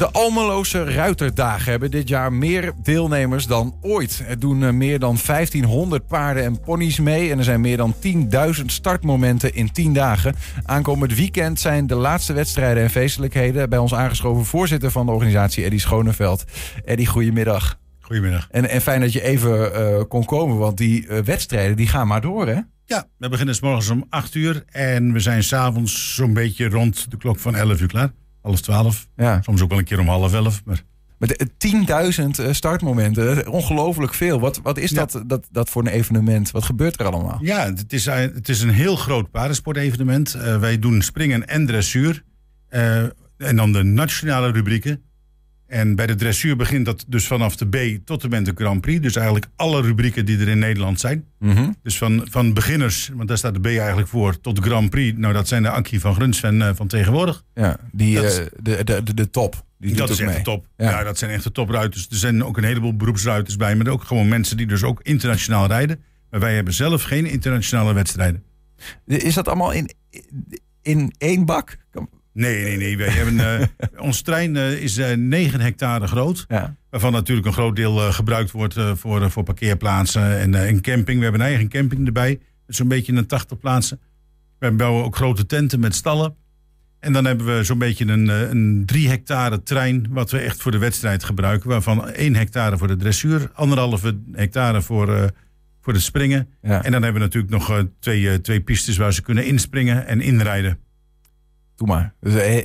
De Almeloze Ruiterdagen hebben dit jaar meer deelnemers dan ooit. Er doen eh, meer dan 1500 paarden en ponies mee... en er zijn meer dan 10.000 startmomenten in 10 dagen. Aankomend weekend zijn de laatste wedstrijden en feestelijkheden. Bij ons aangeschoven voorzitter van de organisatie, Eddy Schoneveld. Eddy, goedemiddag. Goedemiddag. En, en fijn dat je even uh, kon komen, want die uh, wedstrijden die gaan maar door, hè? Ja, we beginnen s morgens om 8 uur en we zijn s'avonds zo'n beetje rond de klok van 11 uur klaar half twaalf. Ja. Soms ook wel een keer om half elf. Maar... Met 10.000 startmomenten, ongelooflijk veel. Wat, wat is dat, dat, dat voor een evenement? Wat gebeurt er allemaal? Ja, het is, het is een heel groot paardensportevenement. Uh, wij doen springen en dressuur. Uh, en dan de nationale rubrieken. En bij de dressuur begint dat dus vanaf de B tot en met de Grand Prix. Dus eigenlijk alle rubrieken die er in Nederland zijn. Mm -hmm. Dus van, van beginners, want daar staat de B eigenlijk voor, tot de Grand Prix. Nou, dat zijn de Ankie van Grunsven uh, van tegenwoordig. Ja, die, uh, de, de, de, de top. Die dat is echt de top. Ja. ja. dat zijn echt de topruiters. Er zijn ook een heleboel beroepsruiters bij, maar ook gewoon mensen die dus ook internationaal rijden. Maar wij hebben zelf geen internationale wedstrijden. Is dat allemaal in, in één bak? Nee, nee, nee. Wij hebben, uh, ons trein uh, is uh, 9 hectare groot. Ja. Waarvan natuurlijk een groot deel gebruikt wordt voor, voor parkeerplaatsen en, en camping. We hebben een eigen camping erbij. Zo'n beetje een 80 plaatsen. We bouwen ook grote tenten met stallen. En dan hebben we zo'n beetje een, een 3 hectare trein. Wat we echt voor de wedstrijd gebruiken. Waarvan 1 hectare voor de dressuur. Anderhalve hectare voor, voor het springen. Ja. En dan hebben we natuurlijk nog twee, twee pistes waar ze kunnen inspringen en inrijden. Doe maar.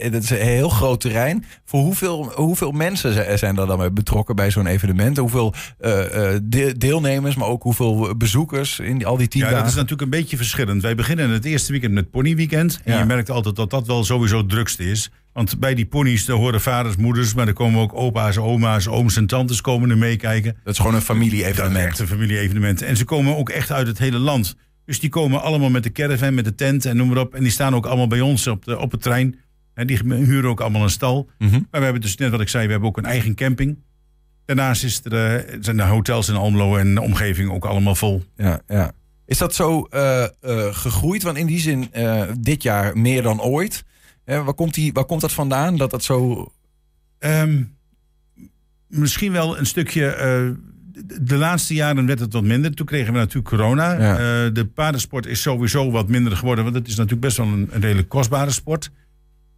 Dat is een heel groot terrein. Voor hoeveel, hoeveel mensen zijn er dan bij betrokken bij zo'n evenement? Hoeveel uh, deelnemers, maar ook hoeveel bezoekers in al die tien ja, dagen? dat is natuurlijk een beetje verschillend. Wij beginnen het eerste weekend met ponyweekend. En ja. je merkt altijd dat dat wel sowieso het drukste is. Want bij die ponies daar horen vaders, moeders, maar er komen ook opa's, oma's, ooms en tantes komen er meekijken. Dat is gewoon een familie-evenement. Een familie-evenement. En ze komen ook echt uit het hele land. Dus die komen allemaal met de caravan, met de tent en noem maar op. En die staan ook allemaal bij ons op, de, op het trein. En die huren ook allemaal een stal. Mm -hmm. Maar we hebben dus net wat ik zei, we hebben ook een eigen camping. Daarnaast is er, uh, zijn de hotels in Almelo en de omgeving ook allemaal vol. Ja, ja. Is dat zo uh, uh, gegroeid? Want in die zin, dit jaar meer dan ooit. waar, komt die, waar komt dat vandaan? Dat dat zo. Um, misschien wel een stukje de laatste jaren werd het wat minder. Toen kregen we natuurlijk corona. Ja. Uh, de paardensport is sowieso wat minder geworden. Want het is natuurlijk best wel een, een redelijk kostbare sport.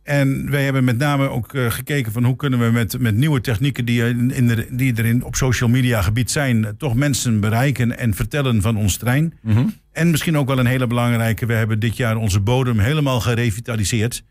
En wij hebben met name ook uh, gekeken van hoe kunnen we met, met nieuwe technieken die, in, in de, die er in, op social media gebied zijn, toch mensen bereiken en vertellen van ons trein. Mm -hmm. En misschien ook wel een hele belangrijke, we hebben dit jaar onze bodem helemaal gerevitaliseerd.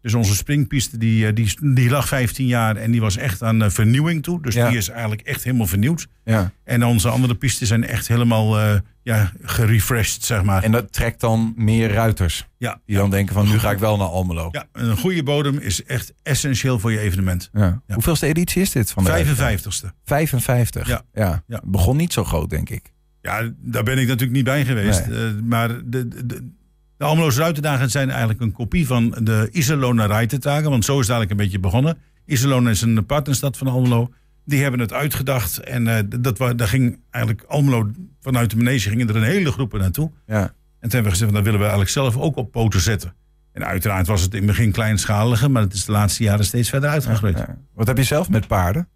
Dus onze springpiste die, die, die lag 15 jaar en die was echt aan vernieuwing toe. Dus ja. die is eigenlijk echt helemaal vernieuwd. Ja. En onze andere pistes zijn echt helemaal uh, ja, gerefreshed, zeg maar. En dat trekt dan meer ruiters. Ja. Die dan denken van nu ga ik wel naar Almelo. Ja, een goede bodem is echt essentieel voor je evenement. Ja. Ja. Hoeveelste editie is dit? Van de 55ste. 55? Ja. ja. ja. Begon niet zo groot, denk ik. Ja, daar ben ik natuurlijk niet bij geweest. Nee. Uh, maar de, de, de Almeloze Ruitendagen zijn eigenlijk een kopie van de Iserlohner Ruitendagen. Want zo is het eigenlijk een beetje begonnen. Iserlohn is een partnerstad van Almelo. Die hebben het uitgedacht. En uh, dat, daar ging eigenlijk Almelo vanuit de manege gingen er een hele groepen naartoe. Ja. En toen hebben we gezegd, dat willen we eigenlijk zelf ook op poten zetten. En uiteraard was het in het begin kleinschalige, maar het is de laatste jaren steeds verder uitgegroeid. Ja, ja. Wat heb je zelf met paarden?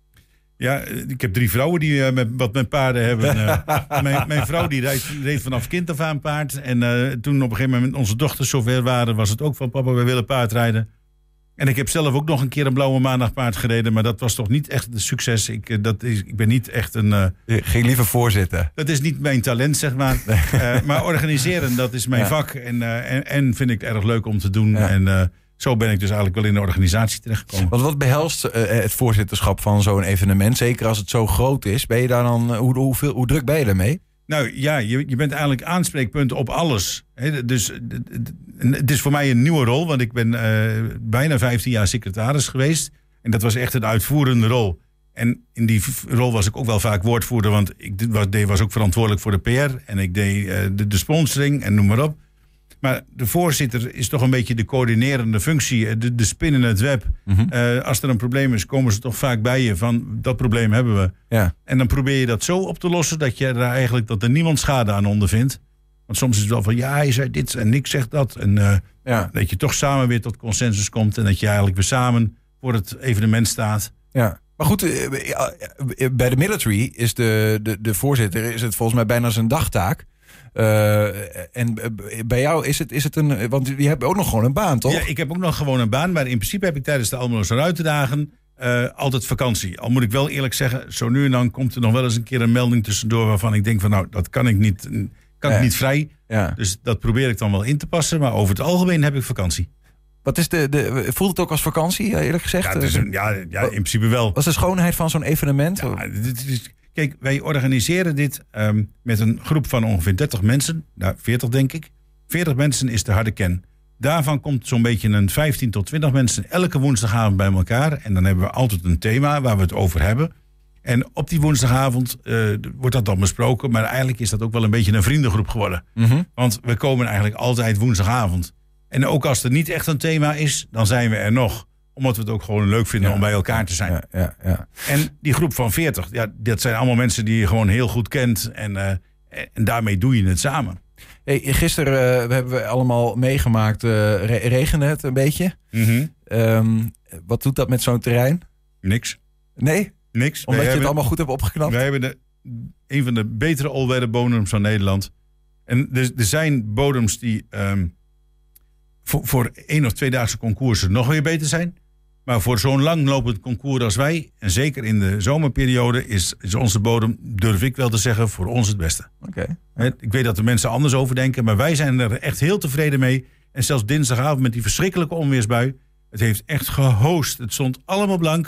Ja, ik heb drie vrouwen die uh, met, wat met paarden hebben. Uh, mijn, mijn, vrouw die reed, reed, vanaf kind af aan paard. En uh, toen op een gegeven moment onze dochters zover waren, was het ook van papa, we willen paardrijden. En ik heb zelf ook nog een keer een blauwe maandag paard gereden, maar dat was toch niet echt een succes. Ik, dat is, ik ben niet echt een... Ging liever voorzitten. Dat is niet mijn talent, zeg maar. maar organiseren, dat is mijn ja. vak. En, en, en, vind ik erg leuk om te doen. Ja. En zo ben ik dus eigenlijk wel in de organisatie terechtgekomen. Want wat behelst uh, het voorzitterschap van zo'n evenement? Zeker als het zo groot is. Ben je daar dan, hoe, hoeveel, hoe druk ben je daarmee? Nou ja, je, je bent eigenlijk aanspreekpunt op alles. He, dus het is voor mij een nieuwe rol, want ik ben uh, bijna 15 jaar secretaris geweest. En dat was echt een uitvoerende rol. En in die rol was ik ook wel vaak woordvoerder, want ik was, was ook verantwoordelijk voor de PR. En ik deed uh, de, de sponsoring en noem maar op. Maar de voorzitter is toch een beetje de coördinerende functie, de, de spin in het web. Mm -hmm. uh, als er een probleem is, komen ze toch vaak bij je van dat probleem hebben we. Ja. En dan probeer je dat zo op te lossen dat je er eigenlijk dat er niemand schade aan ondervindt. Want soms is het wel van ja, hij zei dit en ik zeg dat. En uh, ja. dat je toch samen weer tot consensus komt en dat je eigenlijk weer samen voor het evenement staat. Ja. Maar goed, bij de military is de, de, de voorzitter is het volgens mij bijna zijn dagtaak. En bij jou is het, is het een. Want je hebt ook nog gewoon een baan, toch? Ja, ik heb ook nog gewoon een baan. Maar in principe heb ik tijdens de Almeloze Ruitendagen uh, altijd vakantie. Al moet ik wel eerlijk zeggen, zo nu en dan komt er nog wel eens een keer een melding tussendoor waarvan ik denk van nou, dat kan ik niet, kan ik niet vrij. Ja. Dus dat probeer ik dan wel in te passen. Maar over het algemeen heb ik vakantie. Wat is de, de, voelt het ook als vakantie, eerlijk gezegd? Ja, is een, ja, ja, in principe wel. Wat is de schoonheid van zo'n evenement? Ja, dit is, kijk, wij organiseren dit um, met een groep van ongeveer 30 mensen. Nou, 40 denk ik. 40 mensen is de harde ken. Daarvan komt zo'n beetje een 15 tot 20 mensen elke woensdagavond bij elkaar. En dan hebben we altijd een thema waar we het over hebben. En op die woensdagavond uh, wordt dat dan besproken. Maar eigenlijk is dat ook wel een beetje een vriendengroep geworden. Mm Want we komen eigenlijk altijd woensdagavond. En ook als er niet echt een thema is, dan zijn we er nog. Omdat we het ook gewoon leuk vinden om bij elkaar te zijn. Ja, ja, en die groep van 40, ja, dat zijn allemaal mensen die je gewoon heel goed kent. En, uh, en daarmee doe je het samen. Hey, gisteren uh, hebben we allemaal meegemaakt, uh, re regende het een beetje. Mm um, wat doet dat met zo'n terrein? Niks. Nee? Niks. Omdat je het allemaal goed hebt opgeknapt? Wij hebben de, een van de betere all bodems van Nederland. En er, er zijn bodems die um, voor, voor één of tweedaagse concoursen nog weer beter zijn. Maar voor zo'n langlopend concours als wij, en zeker in de zomerperiode, is, is onze bodem, durf ik wel te zeggen, voor ons het beste. Oké. Ik weet dat de mensen anders over denken, maar wij zijn er echt heel tevreden mee. En zelfs dinsdagavond met die verschrikkelijke onweersbui. Het heeft echt gehost. Het stond allemaal blank.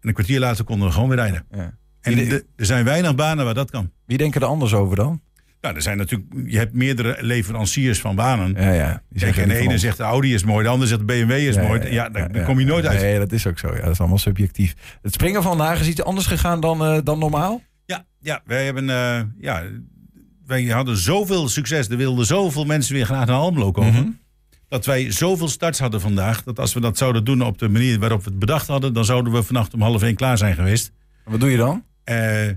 En een kwartier later konden we gewoon weer rijden. Ja. En er zijn weinig banen waar dat kan. Wie denken er anders over dan? Nou, er zijn natuurlijk, je hebt meerdere leveranciers van banen. Ja, ja. Kijk, en de ene zegt de Audi is mooi, de andere zegt de BMW is mooi. Ja, daar, kom je nooit uit. Nee, dat is ook zo. Ja, dat is allemaal subjectief. Het springen van vandaag is iets anders gegaan dan, uh, dan normaal? Ja, ja wij hebben, uh, ja, wij hadden zoveel succes. Er wilden zoveel mensen weer graag naar Almelo komen. Mhm. Dat wij zoveel starts hadden vandaag. Dat als we dat zouden doen op de manier waarop we het bedacht hadden, dan zouden we vannacht om half één klaar zijn geweest. wat doe je dan? Uh,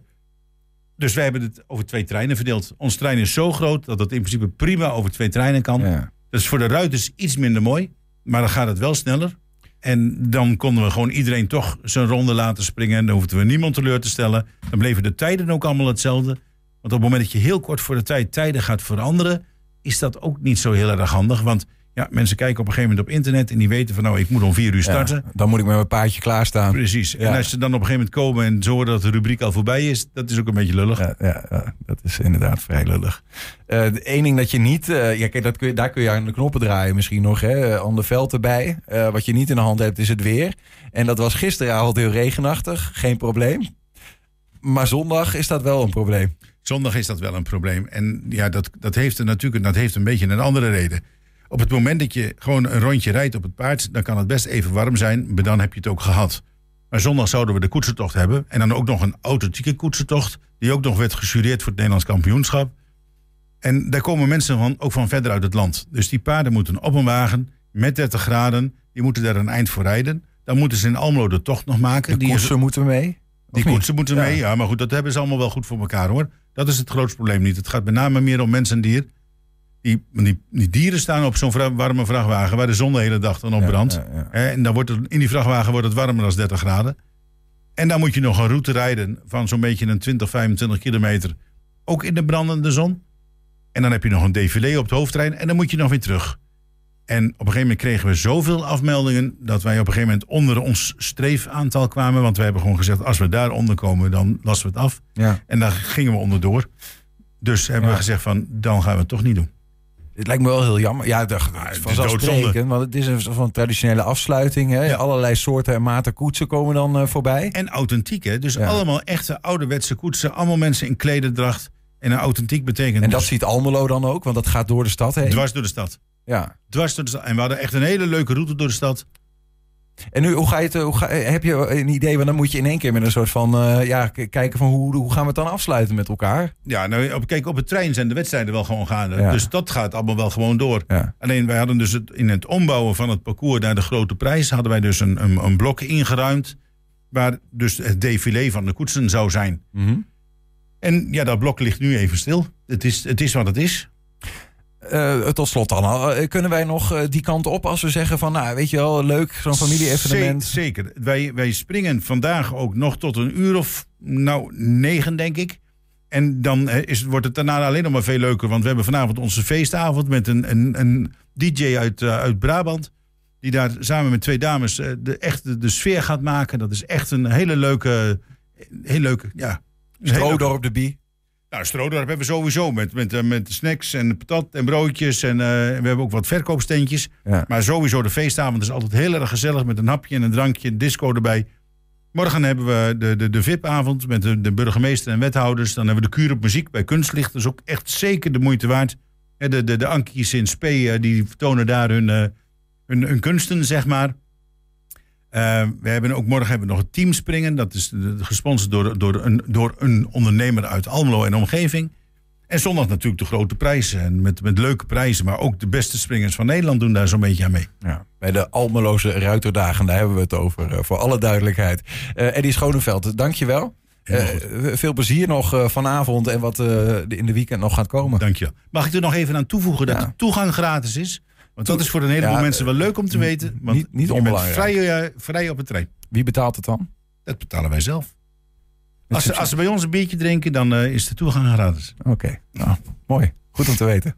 dus wij hebben het over twee treinen verdeeld. Ons trein is zo groot dat het in principe prima over twee treinen kan. Ja. Dat is voor de ruiters iets minder mooi, maar dan gaat het wel sneller. En dan konden we gewoon iedereen toch zijn ronde laten springen. En dan hoefden we niemand teleur te stellen. Dan bleven de tijden ook allemaal hetzelfde. Want op het moment dat je heel kort voor de tijd tijden gaat veranderen, is dat ook niet zo heel erg handig. Want ja, mensen kijken op een gegeven moment op internet en die weten van nou, ik moet om vier uur starten. dan moet ik met mijn paardje klaarstaan. Precies. En als ze dan op een gegeven moment komen en zorgen dat de rubriek al voorbij is, dat is ook een beetje lullig. Ja, ja, dat is inderdaad vrij lullig. Uh, de één ding dat je niet, uh, ja, kijk, dat kun je, daar kun je aan de knoppen draaien misschien nog, hè, aan de veld erbij. Uh, wat je niet in de hand hebt is het weer. En dat was gisteravond heel regenachtig, geen probleem. Maar zondag is dat wel een probleem. Zondag is dat wel een probleem. En ja, dat, dat heeft er natuurlijk dat heeft een beetje een andere reden. Op het moment dat je gewoon een rondje rijdt op het paard, dan kan het best even warm zijn, maar dan heb je het ook gehad. Maar zondag zouden we de koetsentocht hebben. En dan ook nog een authentieke koetsentocht, die ook nog werd gesureerd voor het Nederlands kampioenschap. En daar komen mensen van, ook van verder uit het land. Dus die paarden moeten op een wagen met 30 graden, die moeten daar een eind voor rijden. Dan moeten ze in Almelo de tocht nog maken. Die koetsen moeten mee? Die koetsen moeten mee, ja. Maar goed, dat hebben ze allemaal wel goed voor elkaar hoor. Dat is het grootste probleem niet. Het gaat met name meer om mensen en dier. Die, die, dieren staan op zo'n warme vrachtwagen waar de zon de hele dag dan op brandt. en dan wordt het, in die vrachtwagen wordt het warmer dan 30 graden. En dan moet je nog een route rijden van zo'n beetje een 20, 25 kilometer. Ook in de brandende zon. En dan heb je nog een défilé op het hoofdtrein en dan moet je nog weer terug. En op een gegeven moment kregen we zoveel afmeldingen dat wij op een gegeven moment onder ons streefaantal kwamen. Want wij hebben gewoon gezegd, als we daar onder komen, dan lassen we het af. Ja. En daar gingen we onderdoor. Dus hebben we gezegd van, dan gaan we het toch niet doen. Het lijkt me wel heel jammer. Ja, dat is vanzelfsprekend. Want het is een van traditionele afsluiting. Hè? Allerlei soorten en maten koetsen komen dan uh, voorbij. En authentiek, hè? Dus allemaal echte ouderwetse koetsen. Allemaal mensen in klederdracht. En een authentiek betekent... En dat ziet Almelo dan ook? Want dat gaat door de stad heen? Dwars door de stad. Ja. Dwars door de stad. En we hadden echt een hele leuke route door de stad. En nu, hoe ga je het, hoe ga, heb je een idee? Want dan moet je in één keer met een soort van, uh, ja, kijken van hoe, hoe gaan we het dan afsluiten met elkaar? Ja, nou, op, kijk, op het trein zijn de wedstrijden wel gewoon gaande. Dus dat gaat allemaal wel gewoon door. Alleen wij hadden dus het, in het ombouwen van het parcours naar de grote prijs, hadden wij dus een, een, een blok ingeruimd. Waar dus het défilé van de koetsen zou zijn. Mm En ja, dat blok ligt nu even stil. Het is, het is wat het is. Uh, tot slot dan, uh, kunnen wij nog uh, die kant op als we zeggen van, nou weet je wel, leuk, zo'n familie-evenement? Zeker, wij, wij springen vandaag ook nog tot een uur of, nou, negen denk ik. En dan is, wordt het daarna alleen nog maar veel leuker, want we hebben vanavond onze feestavond met een, een, een DJ uit, uit Brabant. Die daar samen met twee dames de, echt de, de sfeer gaat maken. Dat is echt een hele leuke, heel leuke, ja. Stroodorp de Bie. Nou, Stroodorp hebben we sowieso met, met, eh, met snacks en patat en broodjes. En uh, we hebben ook wat verkoopsteentjes. Ja. Maar sowieso de feestavond is altijd heel erg gezellig met een hapje en een drankje, een disco erbij. Morgen hebben we de, de, de VIP-avond met de, de, burgemeester en wethouders. Dan hebben we de kuur op muziek bij Kunstlicht. Dat is ook echt zeker de moeite waard. De, de, de Ankies in Spee, eh, die vertonen daar hun, hun, hun kunsten, zeg maar. Uh, we hebben ook morgen hebben we nog het teamspringen. Dat is gesponsord door, door, een, door een ondernemer uit Almelo en omgeving. En zondag natuurlijk de grote prijzen. En met, met leuke prijzen. Maar ook de beste springers van Nederland doen daar zo'n beetje aan mee. Ja, bij de Almeloze Ruiterdagen, daar hebben we het over. Uh, voor alle duidelijkheid. Uh, Eddie Schoneveld, dankjewel. Uh, veel plezier nog vanavond en wat in de weekend nog gaat komen. Dankjewel. Mag ik er nog even aan toevoegen dat ja. de toegang gratis is? Want dat is voor een heleboel mensen wel leuk om te weten. Want niet, niet onbelangrijk. Vrij, uh, vrij op het trein. Wie betaalt het dan? Dat betalen wij zelf. Als ze, als ze bij ons een biertje drinken, dan uh, is de toegang gratis. Oké, okay. nou, mooi. Goed om te weten.